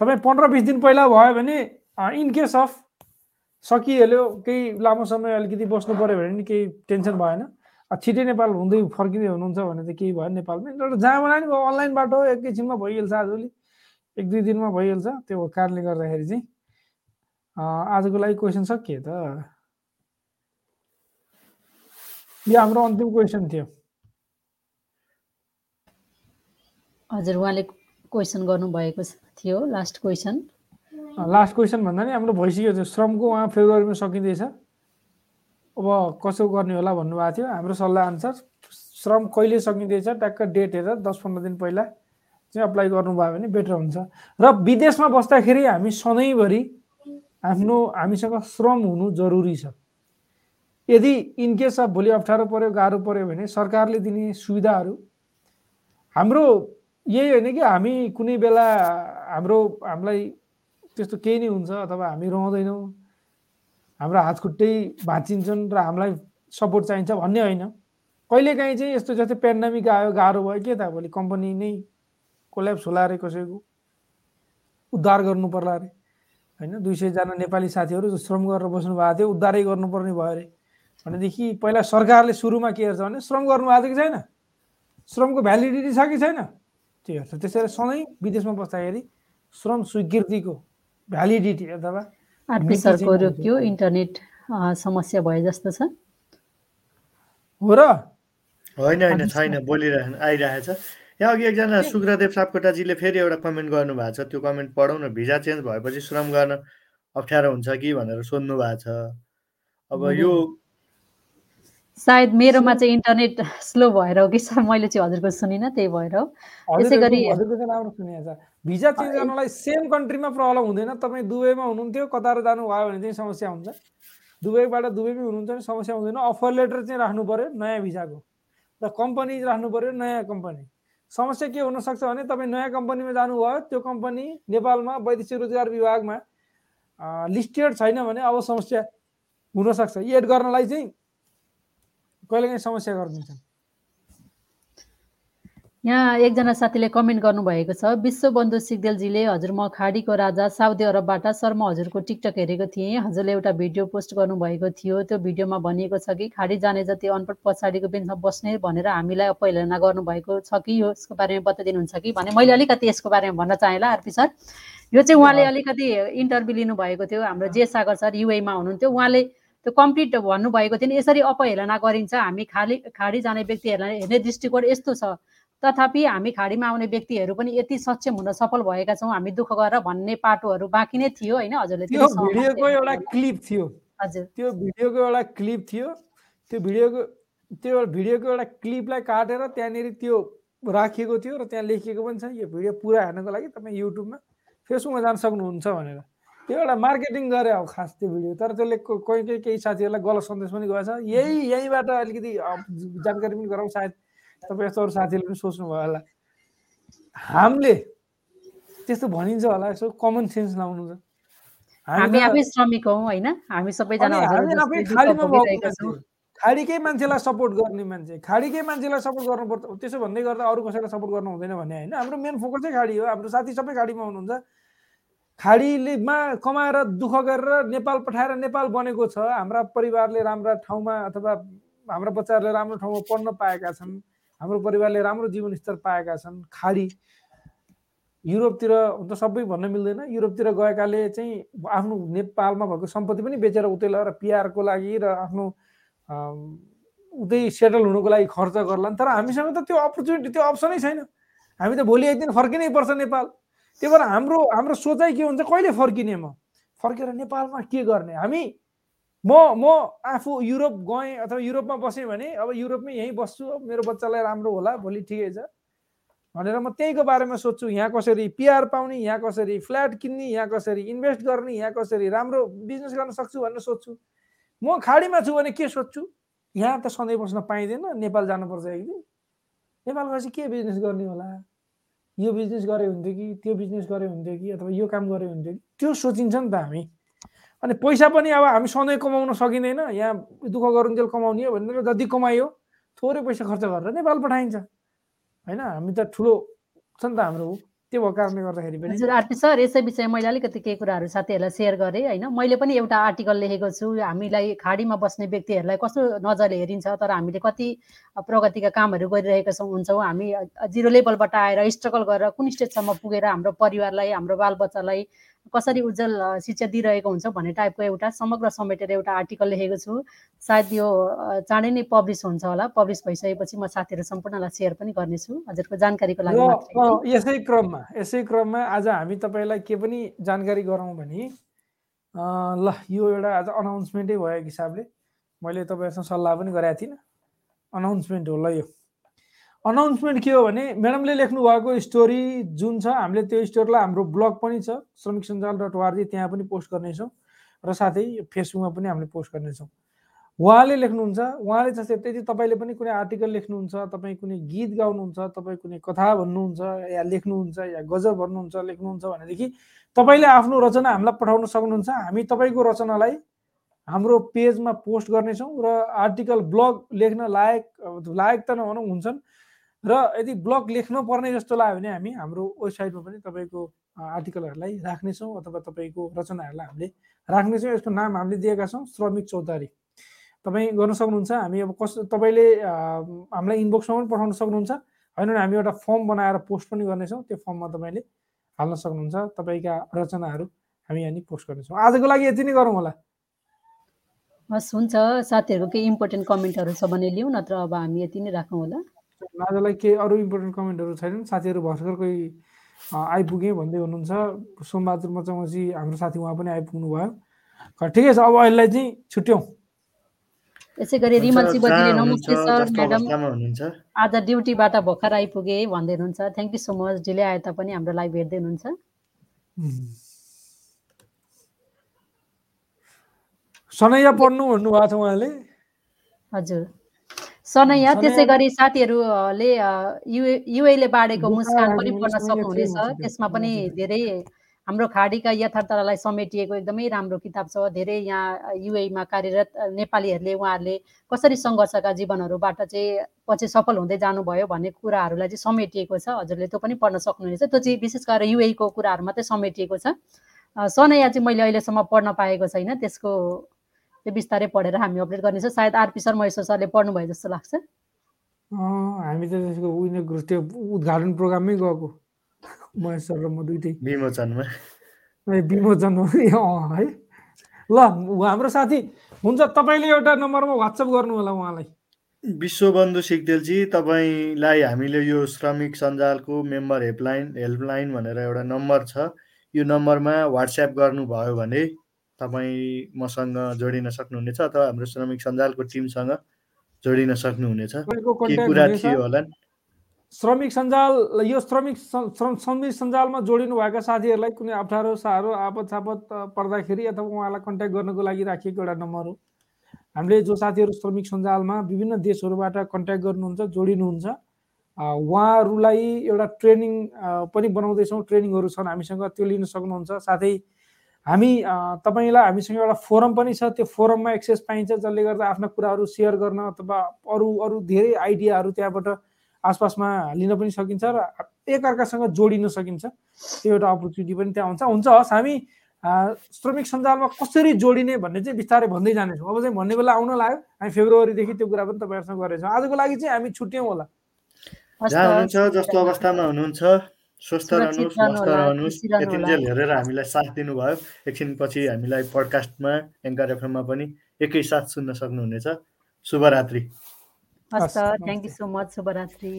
तपाईँ पन्ध्र बिस दिन पहिला भयो भने इन केस अफ सकिहाल्यो केही लामो समय अलिकति बस्नु पऱ्यो भने केही टेन्सन भएन। छिटै नेपाल हुँदै फर्किँदै हुनुहुन्छ भने त केही भयो नेपालमै। तर जहाँ बनायो नि भयो अनलाइनबाट एकैछिनमा भइहाल्छ आजभोलि। एक दुई दिनमा भइहाल्छ। त्यो कारणले गर्दाखेरि चाहिँ आजको लागि क्वेसन सकियो त? यो हाम्रो अन्तिम क्वेसन थियो। हजुर उहाँले क्वेसन गर्नुभएको थियो लास्ट क्वेसन लास्ट क्वेसन भन्दा नि हाम्रो भइसक्यो त्यो। श्रमको उहाँ फेब्रुअरीमा सकिँदैछ। अब कसो गर्ने होला भन्नुभएको थियो। हाम्रो सल्लाह अनुसार श्रम कहिले सकिँदैछ ट्याक्क डेट हेरेर दस पन्ध्र दिन पहिला चाहिँ अप्लाई गर्नुभयो भने बेटर हुन्छ। र विदेशमा बस्दाखेरि हामी सधैँभरि आफ्नो हामीसँग श्रम हुनु जरुरी छ। यदि इनकेस अफ भोलि अप्ठ्यारो पऱ्यो गाह्रो पऱ्यो भने सरकारले दिने सुविधाहरू। हाम्रो यही होइन कि हामी कुनै बेला हाम्रो हामीलाई त्यस्तो केही नै हुन्छ अथवा हामी रहँदैनौँ। हाम्रो हात खुट्टै भाँचिन्छन् र हामीलाई सपोर्ट चाहिन्छ भन्ने होइन। कहिलेकाहीँ चाहिँ यस्तो जस्तै पेन्डामिक आयो गाह्रो भयो के त भोलि कम्पनी नै कोल्याप्स होला अरे कसैको? उद्धार गर्नु पर्ला अरे होइन दुई सयजना नेपाली साथीहरू जो श्रम गरेर बस्नु भएको थियो उद्धारै गर्नुपर्ने भयो अरे भनेदेखि पहिला सरकारले सुरुमा के हेर्छ भने श्रम गर्नुभएको छ कि छैन? श्रमको भ्यालिडिटी छ कि छैन? त्यो हेर्छ। त्यसैले सधैँ विदेशमा बस्दाखेरि श्रम स्वीकृतिको भ्यालिडिटी अथवा आरपी मिति सरको चाहिँ रोकियो इन्टरनेट समस्या भए जस्तो छ। हो र? होइन होइन छैन बोलिरह आइरहेछ यहाँ अघि एकजना सुग्रदेव सापकोटाजीले फेरि एउटा कमेन्ट गर्नुभएको छ। त्यो कमेन्ट पढौँ न भिजा चेन्ज भएपछि श्रम गर्न अप्ठ्यारो हुन्छ कि भनेर सोध्नु भएको छ। अब यो सायद मेरोमा चाहिँ इन्टरनेट स्लो भएर हो कि सर? मैले चाहिँ हजुरको सुनिनँ त्यही भएर हो। यसै गरी भिजा चेन्ज गर्नलाई सेम कन्ट्रीमा प्रब्लम हुँदैन तपाईँ दुबईमा हुनुहुन्थ्यो कतार जानुभयो भने चाहिँ समस्या हुन्छ दुबईबाट दुबईमै हुनुहुन्छ भने समस्या हुँदैन अफर लेटर चाहिँ राख्नु पर्यो नयाँ भिजाको र कम्पनी राख्नु पर्यो नयाँ कम्पनी समस्या के हुनसक्छ भने तपाईँ नयाँ कम्पनीमा जानुभयो त्यो कम्पनी नेपालमा वैदेशिक रोजगार विभागमा लिस्टेड छैन भने अब समस्या हुनसक्छ एड गर्नलाई चाहिँ कहिलेकाहीँ समस्या गरिदिन्छन् यहाँ एकजना साथीले कमेन्ट गर्नुभएको छ विश्वबन्धु सिग्देलजीले हजुर म खाडीको राजा साउदी अरबबाट सर म हजुरको टिकटक हेरेको थिएँ। हजुरले एउटा भिडियो पोस्ट गर्नुभएको थियो। त्यो भिडियोमा भनिएको छ कि खाडी जाने जति अनपढ पछाडिको बेन्चमा बस्ने भनेर हामीलाई अपहेलना गर्नुभएको छ कि यो यसको बारेमा बताइदिनुहुन्छ कि? भने मैले अलिकति यसको बारेमा भन्न चाहेँ ल आरपी सर। यो चाहिँ उहाँले अलिकति इन्टरभ्यू लिनुभएको थियो। हाम्रो जे सागर सर युएमा हुनुहुन्थ्यो उहाँले त्यो कम्प्लिट भन्नुभएको थियो नि। यसरी अपहेलना गरिन्छ। हामी खाली खाडी जाने व्यक्तिहरूलाई हेर्ने दृष्टिकोण यस्तो छ। तथापि हामी खाडीमा आउने व्यक्तिहरू पनि यति सक्षम हुन सफल भएका छौँ। हामी दुःख गरेर भन्ने पाटोहरू बाँकी नै थियो होइन? हजुरले त्यो भिडियोको एउटा क्लिप थियो। हजुर। त्यो भिडियोको एउटा क्लिप थियो। त्यो भिडियोको त्यो भिडियोको एउटा क्लिपलाई काटेर त्यहाँनिर त्यो राखिएको थियो र त्यहाँ लेखिएको पनि छ। यो भिडियो पुरा हेर्नको लागि तपाईँ युट्युबमा फेसबुकमा जान सक्नुहुन्छ भनेर। त्यो एउटा मार्केटिङ गरे अब खास त्यो भिडियो। तर त्यसले कोही कोही केही साथीहरूलाई गलत सन्देश पनि गएछ। यही यहीँबाट अलिकति जानकारी पनि गराउँ सायद तपाईँ यस्तो अरू साथीहरूले पनि सोच्नुभयो होला। हामीले त्यस्तो भनिन्छ होला यसो कमन सेन्स लाउनु छ हामी आफै श्रमिक हौ होइन? हामी सबैजना खाडीकै मान्छेलाई सपोर्ट गर्ने मान्छे खाडीकै मान्छेलाई सपोर्ट गर्नुपर्छ त्यसो भन्दै गर्दा अरू कसैलाई सपोर्ट गर्नु हुँदैन भने होइन। हाम्रो मेन फोकसै खाडी हो हाम्रो साथी सबै खाडीमा हुनुहुन्छ। खाडीलेमा कमाएर दुःख गरेर नेपाल पठाएर नेपाल बनेको छ। हाम्रा परिवारले राम्रा ठाउँमा अथवा हाम्रा बच्चाहरूले राम्रो ठाउँमा पढ्न पाएका छन्। हाम्रो परिवारले राम्रो जीवनस्तर पाएका छन्। खाडी युरोपतिर त सबै भन्न मिल्दैन। युरोपतिर गएकाले चाहिँ आफ्नो नेपालमा भएको सम्पत्ति पनि बेचेर उतै लगेर पिआरको लागि र आफ्नो उतै सेटल हुनुको लागि खर्च गर्ला तर हामीसँग त त्यो अपर्च्युनिटी त्यो अप्सनै छैन। हामी त भोलि एक दिन फर्किनै पर्छ नेपाल। त्यही भएर हाम्रो हाम्रो सोचाइ के हुन्छ कहिले फर्किने म? फर्केर नेपालमा के गर्ने? हामी म म आफू युरोप गएँ अथवा युरोपमा बसेँ भने अब युरोपमै यहीँ बस्छु मेरो बच्चालाई राम्रो होला भोलि ठिकै छ भनेर म त्यहीको बारेमा सोध्छु यहाँ कसरी पिआर पाउने यहाँ कसरी फ्ल्याट किन्ने यहाँ कसरी इन्भेस्ट गर्ने यहाँ कसरी राम्रो बिजनेस गर्न सक्छु भनेर सोध्छु। म खाडीमा छु भने के सोध्छु? यहाँ त सधैँ बस्न पाइँदैन नेपाल जानुपर्छ एक दिन नेपाल गएपछि के बिजनेस गर्ने होला? यो बिजनेस गरे हुन्थ्यो कि त्यो बिजनेस गरे हुन्थ्यो कि अथवा यो काम गरे हुन्थ्यो कि? त्यो सोचिन्छ नि त हामी। अनि पैसा पनि अब हामी सधैँ कमाउन सकिँदैन। यहाँ दुःख गरुन्जेल कमाउने हो भनेर जति कमायो थोरै पैसा खर्च गरेर नेपाल पठाइन्छ। होइन? हामी त ठुलो छ नि त हाम्रो त्यो भएको कारणले गर्दाखेरि पनि। हजुर आरपी सर यसै विषय मैले अलिकति केही कुराहरू साथीहरूलाई सेयर गरेँ। होइन? मैले पनि एउटा आर्टिकल लेखेको छु। हामीलाई खाडीमा बस्ने व्यक्तिहरूलाई कस्तो नजरले हेरिन्छ तर हामीले कति प्रगतिका कामहरू गरिरहेका छौँ हुन्छौँ। हामी जिरो लेभलबाट आएर स्ट्रगल गरेर कुन स्टेजसम्म पुगेर हाम्रो परिवारलाई हाम्रो बालबच्चालाई कसरी उज्जवल शिक्षा दिइरहेको हुन्छ भन्ने टाइपको एउटा समग्र समेटेर एउटा आर्टिकल लेखेको छु। सायद यो चाँडै नै पब्लिस हुन्छ होला। पब्लिस भइसकेपछि म साथीहरू सम्पूर्णलाई सेयर पनि गर्नेछु। हजुरको जानकारीको लागि यसै क्रममा यसै क्रममा आज हामी तपाईँलाई के पनि जानकारी गराउँ भने ल यो एउटा आज अनाउन्समेन्टै भएको हिसाबले मैले तपाईँहरूसँग सल्लाह पनि गरेको थिइनँ। अनाउन्समेन्ट हो ल यो। अनाउन्समेन्ट के हो भने म्याडमले लेख्नु भएको स्टोरी जुन छ हामीले त्यो स्टोरीलाई हाम्रो ब्लग पनि छ श्रमिक सञ्जाल डट ओआरजी त्यहाँ पनि पोस्ट गर्नेछौँ र साथै फेसबुकमा पनि हामीले पोस्ट गर्नेछौँ। उहाँले लेख्नुहुन्छ उहाँले जस्तै त्यति तपाईँले पनि कुनै आर्टिकल लेख्नुहुन्छ तपाईँ कुनै गीत गाउनुहुन्छ तपाईँ कुनै कथा भन्नुहुन्छ या लेख्नुहुन्छ या गजल भन्नुहुन्छ लेख्नुहुन्छ भनेदेखि तपाईँले आफ्नो रचना हामीलाई पठाउन सक्नुहुन्छ। हामी तपाईँको रचनालाई हाम्रो पेजमा पोस्ट गर्नेछौँ र आर्टिकल ब्लग लेख्न लायक लायक त नभनौँ हुन्छन्। र यदि ब्लग लेख्नु पर्ने जस्तो लाग्यो भने हामी हाम्रो वेबसाइटमा पनि तपाईँको आर्टिकलहरूलाई राख्नेछौँ अथवा तपाईँको रचनाहरूलाई हामीले राख्नेछौँ। यसको नाम हामीले दिएका छौँ श्रमिक चौतारी तपाईँ गर्न सक्नुहुन्छ हामी अब कस तपाईँले हामीलाई इनबक्समा पनि पठाउन सक्नुहुन्छ। होइन भने हामी एउटा फर्म बनाएर पोस्ट पनि गर्नेछौँ। त्यो फर्ममा तपाईँले हाल्न सक्नुहुन्छ। तपाईँका रचनाहरू हामी यहाँनिर पोस्ट गर्नेछौँ। आजको लागि यति नै गरौँ होला। हस् हुन्छ। साथीहरूको केही इम्पोर्टेन्ट कमेन्टहरू छ भने लिउँ नत्र अब हामी यति नै राखौँ होला। आजलाई केही अरू इम्पोर्टेन्ट कमेन्टहरू छैनन्। साथीहरू भर्खर कोही आइपुगेँ भन्दै हुनुहुन्छ। सोमबहादुर मचमची हाम्रो साथी उहाँ पनि आइपुग्नु भयो। ठिकै छ अब अहिलेलाई चाहिँ छुट्यौँ। यसै गरी रिमल शिवजीले नमस्ते सर म्याडम। आज ड्युटीबाट भर्खर आइपुगे भन्दै हुनुहुन्छ। थ्याङ्क यू सो मच ढिले आए तापनि हाम्रो लाइभ हेर्दै हुनुहुन्छ। सनैया पढ्नु भन्नुभएको छ उहाँले। हजुर। सनैया त्यसै गरी साथीहरूले युएले बाँडेको मुस्कान पनि पढ्न सक्नुहुनेछ त्यसमा पनि धेरै हाम्रो खाडीका यथार्थलाई समेटिएको एकदमै राम्रो किताब छ। धेरै यहाँ युएमा कार्यरत नेपालीहरूले उहाँहरूले कसरी सङ्घर्षका जीवनहरूबाट चाहिँ पछि सफल हुँदै जानुभयो भन्ने कुराहरूलाई चाहिँ समेटिएको छ। हजुरले त्यो पनि पढ्न सक्नुहुनेछ। त्यो चाहिँ विशेष गरेर युएको कुराहरू मात्रै समेटिएको छ। सनैया चाहिँ मैले अहिलेसम्म पढ्न पाएको छैन। त्यसको त्यो बिस्तारै पढेर हामी अपडेट गर्नेछौँ। सायद आरपी शर्मा महेश्वर सरले पढ्नुभयो जस्तो लाग्छ। हामी त त्यसको त्यो उद्घाटन प्रोग्राममै गएको। महेश्वर र म दुइटै। विमोचनमा। विमोचन है। ल हाम्रो साथी हुन्छ तपाईँले एउटा नम्बरमा वाट्सएप गर्नु होला उहाँलाई। विश्वबन्धु सिगदेलजी तपाईँलाई हामीले यो श्रमिक सञ्जालको मेम्बर हेल्पलाइन हेल्पलाइन भनेर एउटा नम्बर छ। यो नम्बरमा वाट्सएप गर्नुभयो भने तपाईँ मसँग जोडिन सक्नुहुनेछ अथवा हाम्रो श्रमिक सञ्जालको टिमसँग जोडिन सक्नुहुनेछ? के कुरा थियो होला? श्रमिक सञ्जाल यो श्रमिक श्रमिक सञ्जालमा जोडिनु भएका साथीहरूलाई कुनै अप्ठ्यारो साह्रो आपत सापत अ, पर्दाखेरि अथवा उहाँलाई कन्ट्याक्ट गर्नको लागि राखिएको एउटा नम्बर हो। हामीले जो साथीहरू श्रमिक सञ्जालमा विभिन्न देशहरूबाट कन्ट्याक्ट गर्नुहुन्छ जोडिनुहुन्छ उहाँहरूलाई एउटा ट्रेनिङ पनि बनाउँदैछौँ। ट्रेनिङहरू छन् हामीसँग त्यो लिन सक्नुहुन्छ। साथै हामी तपाईँलाई हामीसँग एउटा फोरम पनि छ। त्यो फोरममा एक्सेस पाइन्छ जसले गर्दा आफ्ना कुराहरू सेयर गर्न अथवा अरू अरू धेरै आइडियाहरू त्यहाँबाट आसपासमा लिन पनि सकिन्छ र एकअर्कासँग जोडिन सकिन्छ। त्यो एउटा अपर्च्युनिटी पनि त्यहाँ हुन्छ। हुन्छ हस् हामी श्रमिक सञ्जालमा कसरी जोडिने भन्ने चाहिँ बिस्तारै भन्दै जानेछौँ। अब चाहिँ भन्ने बेला आउन लाग्यो। हामी फेब्रुअरीदेखि त्यो कुरा पनि तपाईँहरूसँग गरेछौँ। आजको लागि चाहिँ हामी छुट्यौँ होला। जस्तो अवस्थामा हुनुहुन्छ। स्वस्थ रहनुहोस् मस्त रहनुहोस्। यतिन्जेल हेरेर हामीलाई साथ दिनुभयो। एकछिनपछि हामीलाई पडकास्टमा एङ्कर एफएममा पनि एकैसाथ सुन्न सक्नुहुनेछ। शुभरात्रि। हस् त हस्, थ्याङ्क यू सो मच शुभरात्रि।